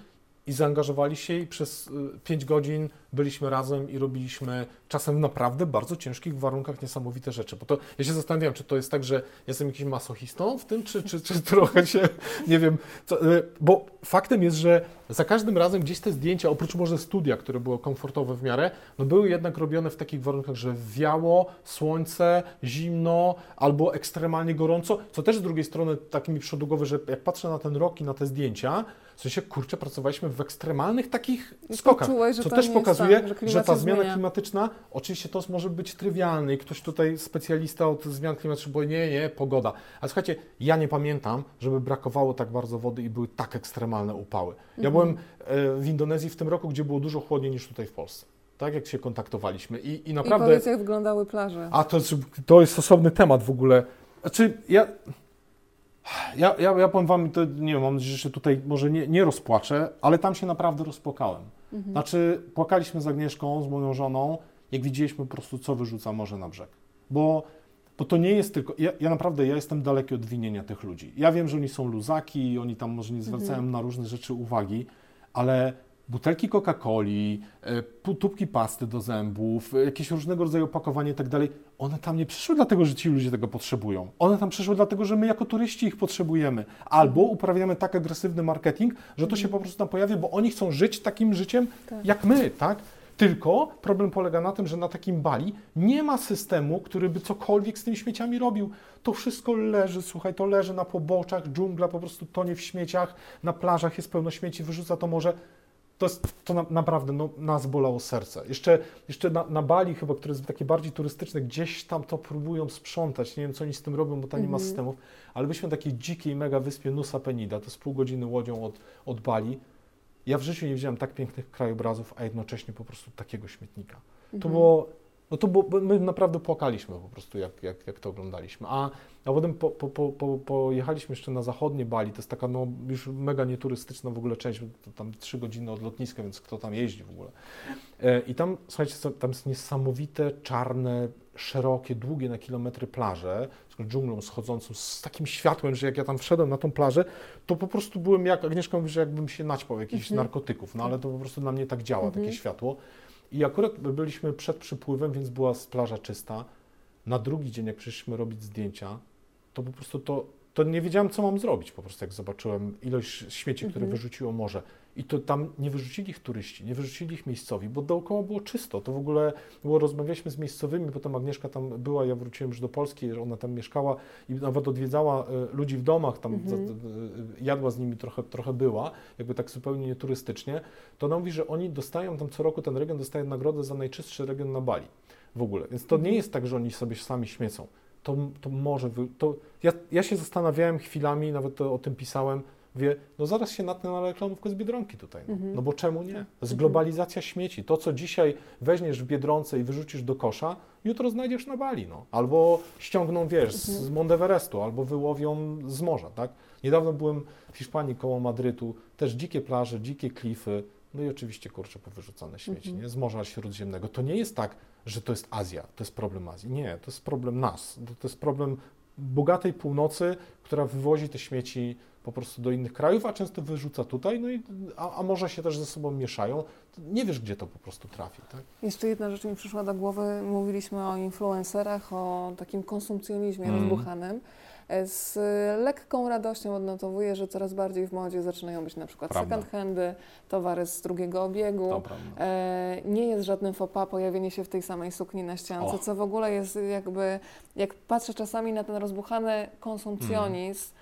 i zaangażowali się i przez 5 godzin byliśmy razem i robiliśmy czasem w naprawdę bardzo ciężkich warunkach niesamowite rzeczy. Bo to ja się zastanawiam, czy to jest tak, że jestem jakimś masochistą w tym, czy, czy, czy trochę się, nie wiem, co, e, bo faktem jest, że za każdym razem gdzieś te zdjęcia, oprócz może studia, które było komfortowe w miarę, no były jednak robione w takich warunkach, że wiało, słońce, zimno albo ekstremalnie gorąco, co też z drugiej strony tak mi że jak patrzę na ten rok i na te zdjęcia, w sensie, kurczę, pracowaliśmy w ekstremalnych takich I skokach, poczułeś, że co to też pokazuje, tak, że że, ta zmiana zmienia. klimatyczna, oczywiście to może być trywialny i ktoś tutaj, specjalista od zmian klimatycznych, bo nie, nie, pogoda. A słuchajcie, ja nie pamiętam, żeby brakowało tak bardzo wody i były tak ekstremalne upały. Ja Mhm. byłem e, w Indonezji w tym roku, gdzie było dużo chłodniej niż tutaj w Polsce. Tak jak się kontaktowaliśmy i, i I naprawdę... powiedz, jak wyglądały plaże. A to, to jest osobny temat w ogóle. Znaczy, ja, ja, ja, ja powiem Wam, to nie wiem, mam nadzieję, że się tutaj może nie, nie rozpłaczę, ale tam się naprawdę rozpłakałem. Mhm. Znaczy, płakaliśmy z Agnieszką, z moją żoną, jak widzieliśmy po prostu, co wyrzuca morze na brzeg. Bo, bo to nie jest tylko. Ja, ja naprawdę ja jestem daleki od winienia tych ludzi. Ja wiem, że oni są luzaki i oni tam może nie zwracają na różne rzeczy uwagi, ale butelki Coca-Coli, e, tubki pasty do zębów, e, jakieś różnego rodzaju opakowanie i tak dalej, one tam nie przyszły dlatego, że ci ludzie tego potrzebują. One tam przyszły dlatego, że my jako turyści ich potrzebujemy. Albo uprawiamy tak agresywny marketing, że to się po prostu tam pojawi, bo oni chcą żyć takim życiem Tak. jak my, tak? Tylko problem polega na tym, że na takim Bali nie ma systemu, który by cokolwiek z tymi śmieciami robił. To wszystko leży, słuchaj, to leży na poboczach, dżungla po prostu tonie w śmieciach, na plażach jest pełno śmieci, wyrzuca to morze. To, jest, to na, naprawdę no, nas bolało serce. Jeszcze, jeszcze na, na Bali chyba, które jest takie bardziej turystyczne, gdzieś tam to próbują sprzątać. Nie wiem, co oni z tym robią, bo tam nie ma Mhm. systemów. Ale byliśmy na takiej dzikiej mega wyspie Nusa Penida, to jest pół godziny łodzią od, od Bali. Ja w życiu nie widziałem tak pięknych krajobrazów, a jednocześnie po prostu takiego śmietnika. To Mhm. było, no to bo my naprawdę płakaliśmy po prostu, jak, jak, jak to oglądaliśmy. A, a potem po, po, po, po, pojechaliśmy jeszcze na zachodnie Bali, to jest taka no, już mega nieturystyczna w ogóle część, tam trzy godziny od lotniska, więc kto tam jeździ w ogóle. E, I tam, słuchajcie, tam jest niesamowite, czarne, szerokie, długie na kilometry plaże, z dżunglą schodzącą, z takim światłem, że jak ja tam wszedłem na tą plażę, to po prostu byłem jak, Agnieszka mówi, że jakbym się naćpał jakichś Mhm. narkotyków, no ale to po prostu na mnie tak działa, Mhm. takie światło. I akurat byliśmy przed przypływem, więc była plaża czysta. Na drugi dzień, jak przyszliśmy robić zdjęcia, to po prostu to, to nie wiedziałem, co mam zrobić. Po prostu jak zobaczyłem ilość śmieci, które Mhm. wyrzuciło morze. I to tam nie wyrzucili ich turyści, nie wyrzucili ich miejscowi, bo dookoła było czysto. To w ogóle było, rozmawialiśmy z miejscowymi, potem Agnieszka tam była, ja wróciłem już do Polski, ona tam mieszkała i nawet odwiedzała e, ludzi w domach, tam Mhm. e, jadła z nimi trochę, trochę była, jakby tak zupełnie nieturystycznie. To ona mówi, że oni dostają tam co roku, ten region dostaje nagrodę za najczystszy region na Bali w ogóle. Więc to nie Mhm. jest tak, że oni sobie sami śmiecą. To, to może, to ja, ja się zastanawiałem chwilami, nawet o tym pisałem, wie, no zaraz się natnę na reklamówkę z Biedronki tutaj, no, Mhm. no bo czemu nie? Tak. Z Mhm. śmieci. To, co dzisiaj weźmiesz w Biedronce i wyrzucisz do kosza, jutro znajdziesz na Bali, no. Albo ściągną, wiesz, z, Mhm. z Monteverestu, albo wyłowią z morza, tak? Niedawno byłem w Hiszpanii koło Madrytu, też dzikie plaże, dzikie klify, no i oczywiście, kurczę, powyrzucane śmieci, Mhm. nie? Z Morza Śródziemnego. To nie jest tak, że to jest Azja, to jest problem Azji. Nie, to jest problem nas. To jest problem bogatej północy, która wywozi te śmieci po prostu do innych krajów, a często wyrzuca tutaj, no i, a, a może się też ze sobą mieszają. Nie wiesz, gdzie to po prostu trafi. Tak? Jeszcze jedna rzecz mi przyszła do głowy. Mówiliśmy o influencerach, o takim konsumpcjonizmie Mm. rozbuchanym. E, Z lekką radością odnotowuję, że coraz bardziej w modzie zaczynają być na przykład Prawda. second handy, towary z drugiego obiegu. E, nie jest żadnym pas pojawienie się w tej samej sukni na ściance, O. co w ogóle jest jakby, jak patrzę czasami na ten rozbuchany konsumpcjonizm,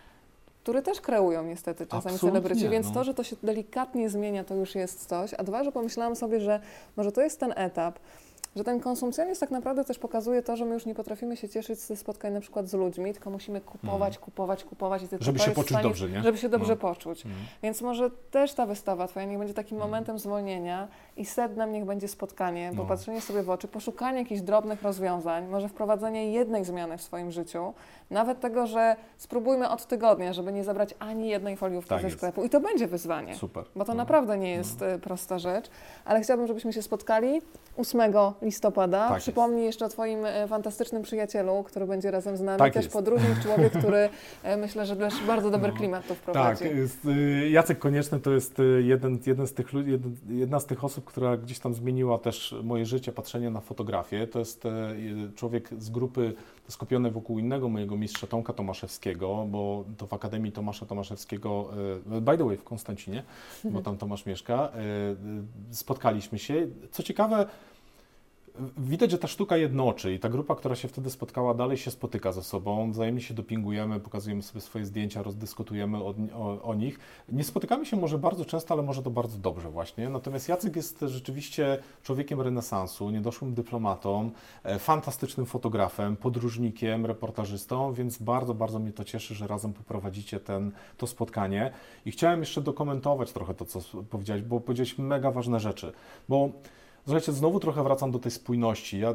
który też kreują niestety czasami Absolutnie, celebryci, więc no. to, że to się delikatnie zmienia, to już jest coś. A dwa, że pomyślałam sobie, że może to jest ten etap, że ten konsumpcjonizm tak naprawdę też pokazuje to, że my już nie potrafimy się cieszyć ze spotkań na przykład z ludźmi, tylko musimy kupować, kupować, kupować. I. Żeby się poczuć stanie, dobrze, nie? Żeby się dobrze No. poczuć. Mm. Więc może też ta wystawa Twoja niech będzie takim Mm. momentem zwolnienia i sednem niech będzie spotkanie, No. popatrzenie sobie w oczy, poszukanie jakichś drobnych rozwiązań, może wprowadzenie jednej zmiany w swoim życiu, nawet tego, że spróbujmy od tygodnia, żeby nie zabrać ani jednej foliówki Tak ze jest. sklepu. I to będzie wyzwanie. Super. Bo to No. naprawdę nie jest e, prosta rzecz, ale chciałabym, żebyśmy się spotkali 8 listopada. Tak Przypomnij jeszcze o Twoim e, fantastycznym przyjacielu, który będzie razem z nami, Tak też jest. podróżnik, człowiek, który e, myślę, że też bardzo dobry No. klimat tu Tak, wprowadzi. jest, y, Jacek Konieczny to jest y, jeden, jeden z tych jedna z tych osób, która gdzieś tam zmieniła też moje życie, patrzenie na fotografię. To jest e, człowiek z grupy skupiony wokół innego mojego mistrza Tomka Tomaszewskiego, bo to w Akademii Tomasza Tomaszewskiego, y, by the way w Konstancinie, bo tam Tomasz mieszka, y, spotkaliśmy się. Co ciekawe, Widać, że ta sztuka jednoczy i ta grupa, która się wtedy spotkała, dalej się spotyka ze sobą, wzajemnie się dopingujemy, pokazujemy sobie swoje zdjęcia, rozdyskutujemy o, o, o nich. Nie spotykamy się może bardzo często, ale może to bardzo dobrze właśnie. Natomiast Jacek jest rzeczywiście człowiekiem renesansu, niedoszłym dyplomatą, e, fantastycznym fotografem, podróżnikiem, reportażystą, więc bardzo, bardzo mnie to cieszy, że razem poprowadzicie ten, to spotkanie. I chciałem jeszcze dokumentować trochę to, co powiedziałeś, bo powiedziałeś mega ważne rzeczy, bo Słuchajcie, znowu trochę wracam do tej spójności. Ja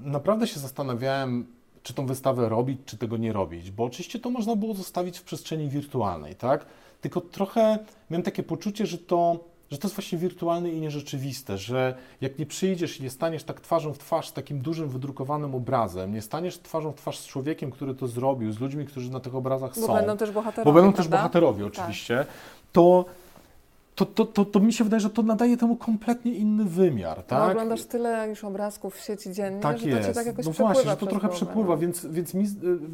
naprawdę się zastanawiałem, czy tą wystawę robić, czy tego nie robić, bo oczywiście to można było zostawić w przestrzeni wirtualnej, tak? Tylko trochę miałem takie poczucie, że to, że to jest właśnie wirtualne i nierzeczywiste, że jak nie przyjdziesz i nie staniesz tak twarzą w twarz z takim dużym wydrukowanym obrazem, nie staniesz twarzą w twarz z człowiekiem, który to zrobił, z ludźmi, którzy na tych obrazach Bo są, będą też bohaterowie, bo będą też prawda? bohaterowie oczywiście, to, to, to, to, to mi się wydaje, że to nadaje temu kompletnie inny wymiar, Bo tak? oglądasz tyle już obrazków w sieci dziennie, Tak że to jest. Cię tak jakoś no właśnie, że to trochę głowę, przepływa, no. więc, więc mi, y,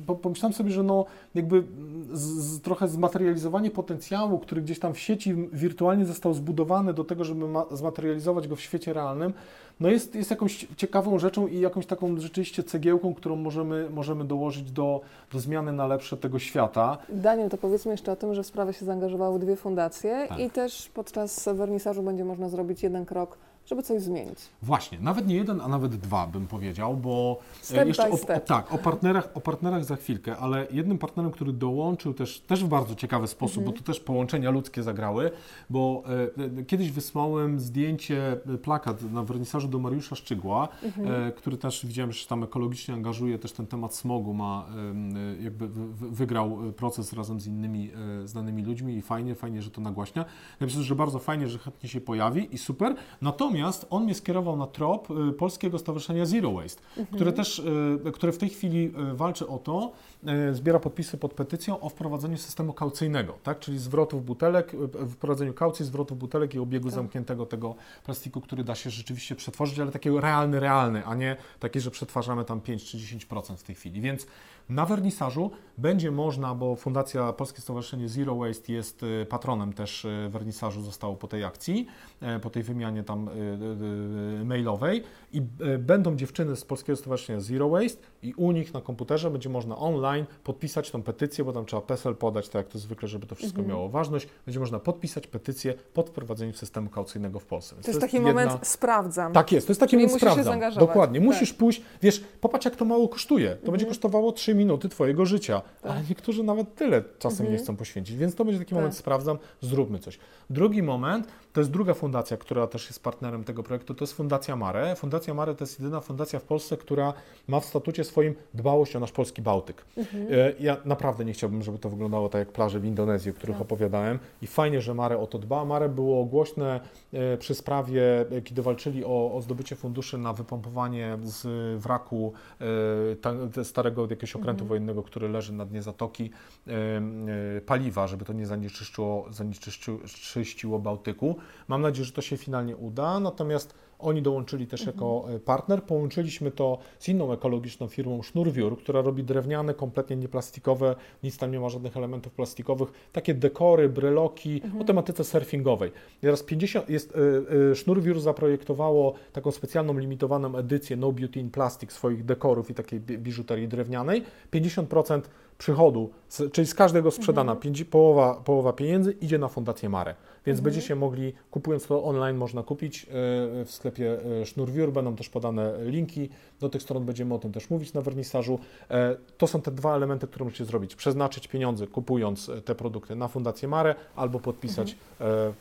po- pomyślałem sobie, że no jakby z, z, trochę zmaterializowanie potencjału, który gdzieś tam w sieci wirtualnie został zbudowany do tego, żeby ma, zmaterializować go w świecie realnym, no jest, jest jakąś ciekawą rzeczą i jakąś taką rzeczywiście cegiełką, którą możemy, możemy dołożyć do, do zmiany na lepsze tego świata. Daniel, to powiedzmy jeszcze o tym, że w sprawę się zaangażowały dwie fundacje Tak. i też podczas wernisażu będzie można zrobić jeden krok, żeby coś zmienić. Właśnie, nawet nie jeden, a nawet dwa bym powiedział, bo e, Step jeszcze o. O, tak, o partnerach, o partnerach za chwilkę, ale jednym partnerem, który dołączył też, też w bardzo ciekawy sposób, Mhm. bo tu też połączenia ludzkie zagrały, bo e, e, kiedyś wysłałem zdjęcie, e, plakat na wernisażu do Mariusza Szczygła, Mhm. e, który też widziałem, że tam ekologicznie angażuje, też ten temat smogu ma, e, jakby wy- wygrał proces razem z innymi znanymi ludźmi i fajnie, fajnie, że to nagłaśnia. Ja myślę, że bardzo fajnie, że chętnie się pojawi i super. Natomiast on mnie skierował na trop y, Polskiego Stowarzyszenia Zero Waste, które też, y, które w tej chwili y, walczy o to, zbiera podpisy pod petycją o wprowadzeniu systemu kaucyjnego, tak? czyli zwrotów butelek, wprowadzeniu kaucji, zwrotów butelek i obiegu Tak. zamkniętego tego plastiku, który da się rzeczywiście przetworzyć, ale takiego realny, realny, a nie taki, że przetwarzamy tam 5 czy 10% w tej chwili. Więc na wernisażu będzie można, bo Fundacja Polskie Stowarzyszenie Zero Waste jest y, patronem też y, wernisażu, zostało po tej akcji, e, po tej wymianie tam y, y, y, mailowej i y, będą dziewczyny z Polskiego Stowarzyszenia Zero Waste i u nich na komputerze będzie można online podpisać tą petycję, bo tam trzeba PESEL podać, tak jak to zwykle, żeby to wszystko Mhm. miało ważność. Będzie można podpisać petycję pod wprowadzeniem systemu kaucyjnego w Polsce. Więc To jest taki jedna- moment, sprawdzam. tak jest, to jest taki Czyli moment sprawdzam. Dokładnie, Tak. musisz pójść, wiesz, popatrz jak to mało kosztuje. To będzie Mhm. kosztowało 3 minuty Twojego życia, Tak. ale niektórzy nawet tyle czasem nie Mhm. chcą poświęcić, więc to będzie taki Tak. moment sprawdzam, zróbmy coś. Drugi moment, to jest druga fundacja, która też jest partnerem partnerem tego projektu, to jest Fundacja Mare. Fundacja Mare to jest jedyna fundacja w Polsce, która ma w statucie swoim dbałość o nasz polski Bałtyk. Mhm. E, Ja naprawdę nie chciałbym, żeby to wyglądało tak jak plaże w Indonezji, o których Tak. opowiadałem. I fajnie, że Mare o to dba. Mare było głośne e, przy sprawie, e, kiedy walczyli o, o zdobycie funduszy na wypompowanie z wraku ta, starego jakiegoś okrętu Mhm. wojennego, który leży na dnie zatoki, paliwa, żeby to nie zanieczyszczyło, zanieczyściło Bałtyku. Mam nadzieję, że to się finalnie uda, natomiast oni dołączyli też jako e, partner. Połączyliśmy to z inną ekologiczną firmą Sznurwiór, która robi drewniane, kompletnie nieplastikowe, nic tam nie ma żadnych elementów plastikowych, takie dekory, bryloki o tematyce surfingowej. Teraz 50 jest, e, e, Sznurwiór zaprojektowało taką specjalną, limitowaną edycję No Beauty in Plastic swoich dekorów i takiej bi- biżuterii drewnianej. 50% przychodu, czyli z każdego sprzedana, pięć, połowa, połowa pieniędzy idzie na Fundację Mare. Więc będziecie mogli, kupując to online, można kupić e, w sklepie e, Sznurwiór, będą też podane linki do tych stron, będziemy o tym też mówić na wernisażu. E, To są te dwa elementy, które musicie zrobić. Przeznaczyć pieniądze, kupując te produkty na Fundację Mare, albo podpisać,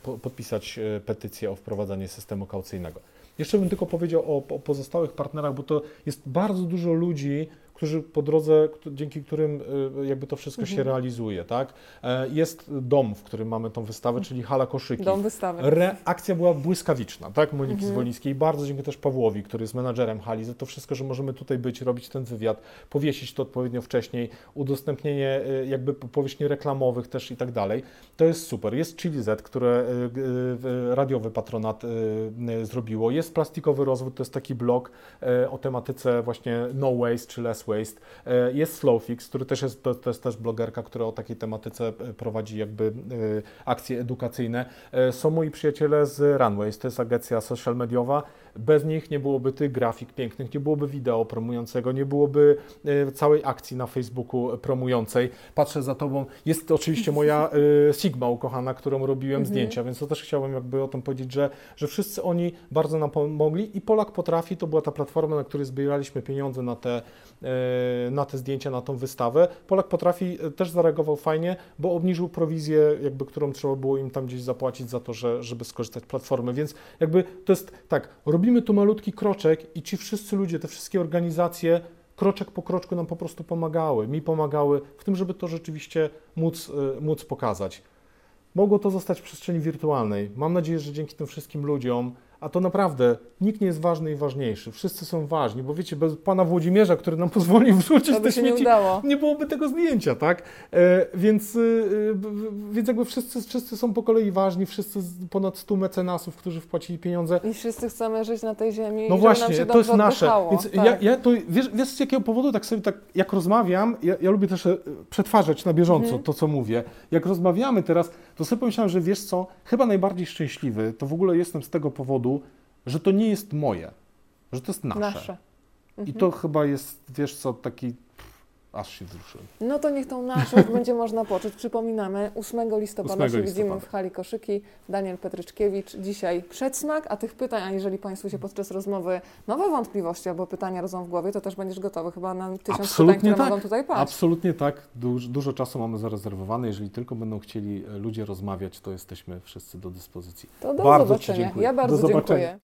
po, podpisać petycję o wprowadzenie systemu kaucyjnego. Jeszcze bym tylko powiedział o, o pozostałych partnerach, bo to jest bardzo dużo ludzi, którzy po drodze, dzięki którym y, jakby to wszystko się realizuje, tak? E, Jest dom, w którym mamy tą wystawę, czyli Hala Koszyki. Dom wystawy. Reakcja była błyskawiczna, tak, Moniki Zwolińskiej. Bardzo dziękuję też Pawłowi, który jest menadżerem hali, za to wszystko, że możemy tutaj być, robić ten wywiad, powiesić to odpowiednio wcześniej, udostępnienie y, jakby powierzchni reklamowych też i tak dalej. To jest super. Jest Chili Z, które y, radiowy patronat zrobiło. Jest plastikowy rozwód, to jest taki blog o tematyce właśnie no waste czy less waste. Y, Jest Slowfix, który też jest, to, to jest też blogerka, która o takiej tematyce y, prowadzi jakby y, akcje edukacyjne. Są moi przyjaciele z Runways, to jest agencja social mediowa. Bez nich nie byłoby tych grafik pięknych, nie byłoby wideo promującego, nie byłoby y, całej akcji na Facebooku promującej. Patrzę za tobą, jest to oczywiście moja y, Sigma ukochana, którą robiłem zdjęcia, więc to też chciałem jakby o tym powiedzieć, że, że wszyscy oni bardzo nam pomogli i Polak Potrafi to była ta platforma, na której zbieraliśmy pieniądze na te, y, na te zdjęcia, na tą wystawę. Polak Potrafi też zareagował fajnie, bo obniżył prowizję, jakby, którą trzeba było im tam gdzieś zapłacić za to, że, żeby skorzystać z platformy, więc jakby to jest tak, robimy tu malutki kroczek i ci wszyscy ludzie, te wszystkie organizacje kroczek po kroczku nam po prostu pomagały, mi pomagały w tym, żeby to rzeczywiście móc, y, móc pokazać. Mogło to zostać w przestrzeni wirtualnej. Mam nadzieję, że dzięki tym wszystkim ludziom, a to naprawdę nikt nie jest ważny i ważniejszy. Wszyscy są ważni, bo wiecie, bez pana Włodzimierza, który nam pozwolił wrzucić te nie śmieci, udało. nie byłoby tego zdjęcia, tak? E, więc, b- więc jakby wszyscy, wszyscy są po kolei ważni, wszyscy z ponad 100 mecenasów, którzy wpłacili pieniądze. I wszyscy chcemy żyć na tej ziemi No właśnie, to jest nasze. Więc tak. ja, ja to, wiesz, wiesz z jakiego powodu tak sobie tak, jak rozmawiam, ja, ja lubię też e, przetwarzać na bieżąco Mhm. to, co mówię. Jak rozmawiamy teraz, to sobie pomyślałem, że wiesz co, chyba najbardziej szczęśliwy, to w ogóle jestem z tego powodu, że to nie jest moje, że to jest nasze. Nasze. I to chyba jest, wiesz co, taki, aż się wzruszyłem. No to niech tą naszą będzie można poczuć. Przypominamy, 8 listopada 8 się widzimy listopada. w hali Koszyki. Daniel Petryczkiewicz. Dzisiaj przedsmak, a tych pytań, a jeżeli Państwu się podczas rozmowy nowe wątpliwości albo pytania rodzą w głowie, to też będziesz gotowy chyba na tysiąc Absolutnie pytań, które tak. mogą tutaj paść. Absolutnie tak. Dużo, dużo czasu mamy zarezerwowane. Jeżeli tylko będą chcieli e, ludzie rozmawiać, to jesteśmy wszyscy do dyspozycji. To do Bardzo zobaczenia. dziękuję. Ja bardzo Do zobaczenia. dziękuję.